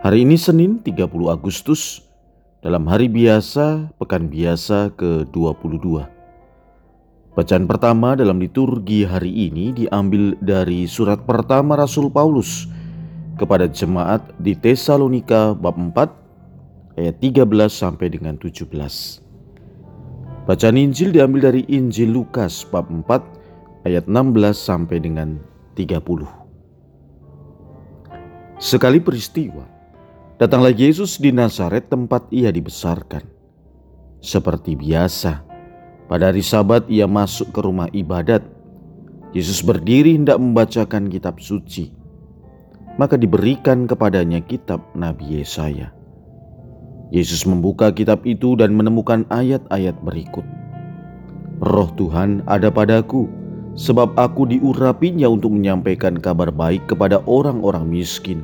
Hari ini Senin 30 Agustus dalam hari biasa pekan biasa ke-22. Bacaan pertama dalam liturgi hari ini diambil dari surat pertama Rasul Paulus kepada jemaat di Tesalonika bab 4 ayat 13 sampai dengan 17. Bacaan Injil diambil dari Injil Lukas bab 4 ayat 16 sampai dengan 30. Sekali peristiwa, Datanglah Yesus di Nazaret tempat ia dibesarkan. Seperti biasa, pada hari Sabat ia masuk ke rumah ibadat. Yesus berdiri hendak membacakan kitab suci. Maka diberikan kepadanya kitab Nabi Yesaya. Yesus membuka kitab itu dan menemukan ayat-ayat berikut. Roh Tuhan ada padaku, sebab aku diurapinya untuk menyampaikan kabar baik kepada orang-orang miskin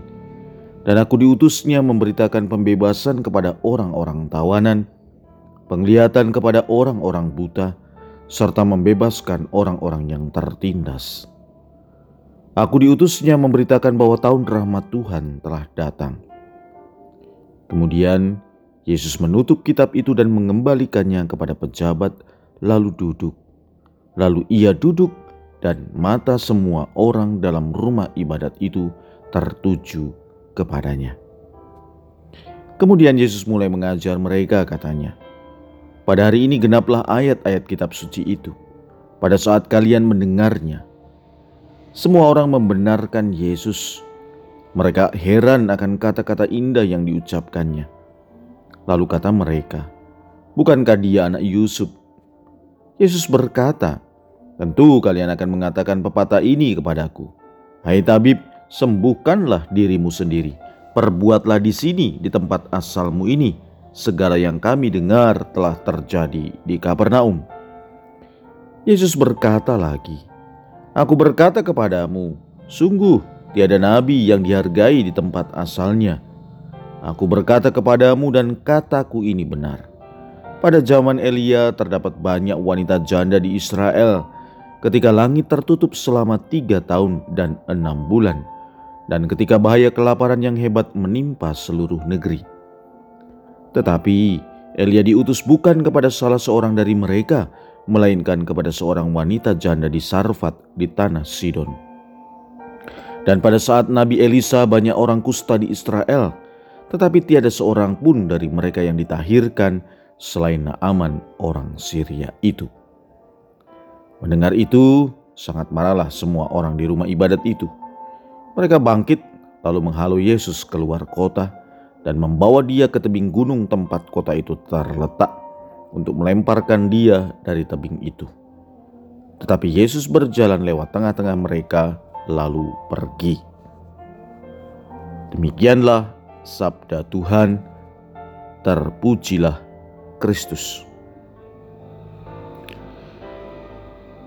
dan aku diutusnya memberitakan pembebasan kepada orang-orang tawanan, penglihatan kepada orang-orang buta, serta membebaskan orang-orang yang tertindas. Aku diutusnya memberitakan bahwa tahun rahmat Tuhan telah datang. Kemudian Yesus menutup kitab itu dan mengembalikannya kepada pejabat, lalu duduk. Lalu ia duduk, dan mata semua orang dalam rumah ibadat itu tertuju kepadanya. Kemudian Yesus mulai mengajar mereka katanya, Pada hari ini genaplah ayat-ayat kitab suci itu. Pada saat kalian mendengarnya, semua orang membenarkan Yesus. Mereka heran akan kata-kata indah yang diucapkannya. Lalu kata mereka, Bukankah dia anak Yusuf? Yesus berkata, Tentu kalian akan mengatakan pepatah ini kepadaku. Hai tabib, sembuhkanlah dirimu sendiri. Perbuatlah di sini, di tempat asalmu ini, segala yang kami dengar telah terjadi di Kapernaum. Yesus berkata lagi, Aku berkata kepadamu, sungguh tiada nabi yang dihargai di tempat asalnya. Aku berkata kepadamu dan kataku ini benar. Pada zaman Elia terdapat banyak wanita janda di Israel ketika langit tertutup selama tiga tahun dan enam bulan dan ketika bahaya kelaparan yang hebat menimpa seluruh negeri. Tetapi Elia diutus bukan kepada salah seorang dari mereka, melainkan kepada seorang wanita janda di Sarfat di tanah Sidon. Dan pada saat Nabi Elisa banyak orang kusta di Israel, tetapi tiada seorang pun dari mereka yang ditahirkan selain Naaman orang Syria itu. Mendengar itu, sangat marahlah semua orang di rumah ibadat itu. Mereka bangkit lalu menghalau Yesus keluar kota dan membawa dia ke tebing gunung tempat kota itu terletak untuk melemparkan dia dari tebing itu. Tetapi Yesus berjalan lewat tengah-tengah mereka lalu pergi. Demikianlah sabda Tuhan, terpujilah Kristus.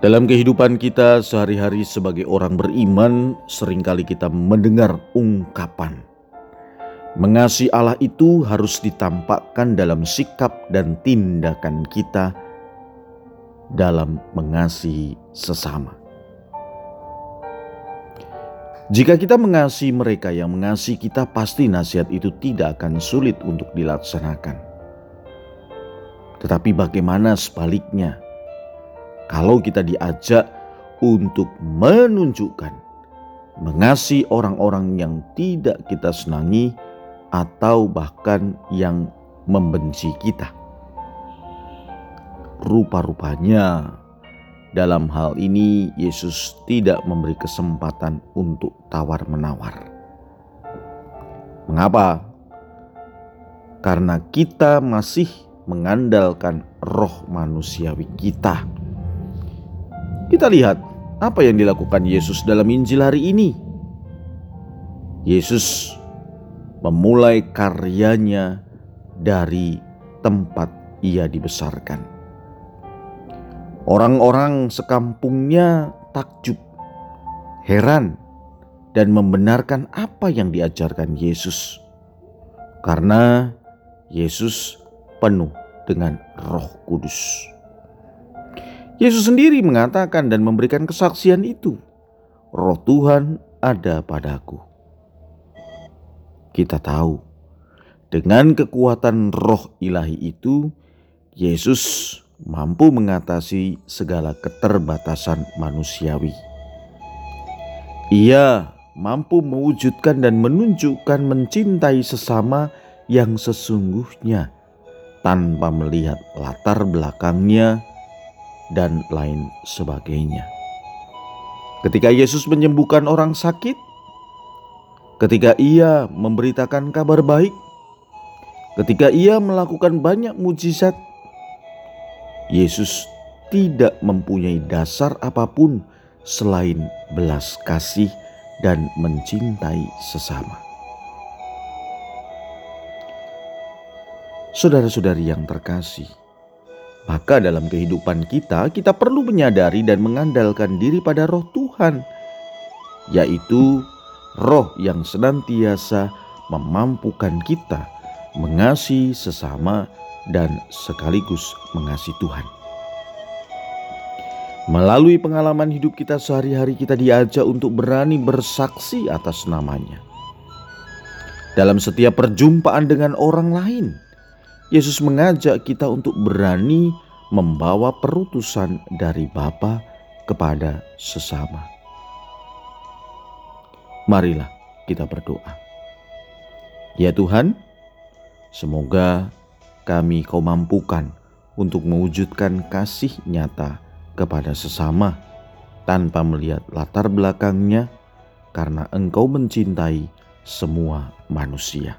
Dalam kehidupan kita sehari-hari sebagai orang beriman, sering kali kita mendengar ungkapan mengasihi Allah itu harus ditampakkan dalam sikap dan tindakan kita dalam mengasihi sesama. Jika kita mengasihi mereka yang mengasihi kita, pasti nasihat itu tidak akan sulit untuk dilaksanakan. Tetapi bagaimana sebaliknya? Kalau kita diajak untuk menunjukkan mengasihi orang-orang yang tidak kita senangi atau bahkan yang membenci kita. Rupa-rupanya dalam hal ini Yesus tidak memberi kesempatan untuk tawar-menawar. Mengapa? Karena kita masih mengandalkan roh manusiawi kita kita lihat apa yang dilakukan Yesus dalam Injil hari ini. Yesus memulai karyanya dari tempat ia dibesarkan. Orang-orang sekampungnya takjub, heran, dan membenarkan apa yang diajarkan Yesus, karena Yesus penuh dengan Roh Kudus. Yesus sendiri mengatakan dan memberikan kesaksian itu, "Roh Tuhan ada padaku." Kita tahu, dengan kekuatan Roh Ilahi itu, Yesus mampu mengatasi segala keterbatasan manusiawi. Ia mampu mewujudkan dan menunjukkan mencintai sesama yang sesungguhnya tanpa melihat latar belakangnya dan lain sebagainya. Ketika Yesus menyembuhkan orang sakit, ketika Ia memberitakan kabar baik, ketika Ia melakukan banyak mujizat, Yesus tidak mempunyai dasar apa pun selain belas kasih dan mencintai sesama. Saudara-saudari yang terkasih, maka dalam kehidupan kita, kita perlu menyadari dan mengandalkan diri pada Roh Tuhan, yaitu Roh yang senantiasa memampukan kita mengasihi sesama dan sekaligus mengasihi Tuhan. Melalui pengalaman hidup kita sehari-hari kita diajak untuk berani bersaksi atas namanya. Dalam setiap perjumpaan dengan orang lain, Yesus mengajak kita untuk berani membawa perutusan dari Bapa kepada sesama. Marilah kita berdoa. Ya Tuhan, semoga kami kau mampukan untuk mewujudkan kasih nyata kepada sesama tanpa melihat latar belakangnya karena engkau mencintai semua manusia.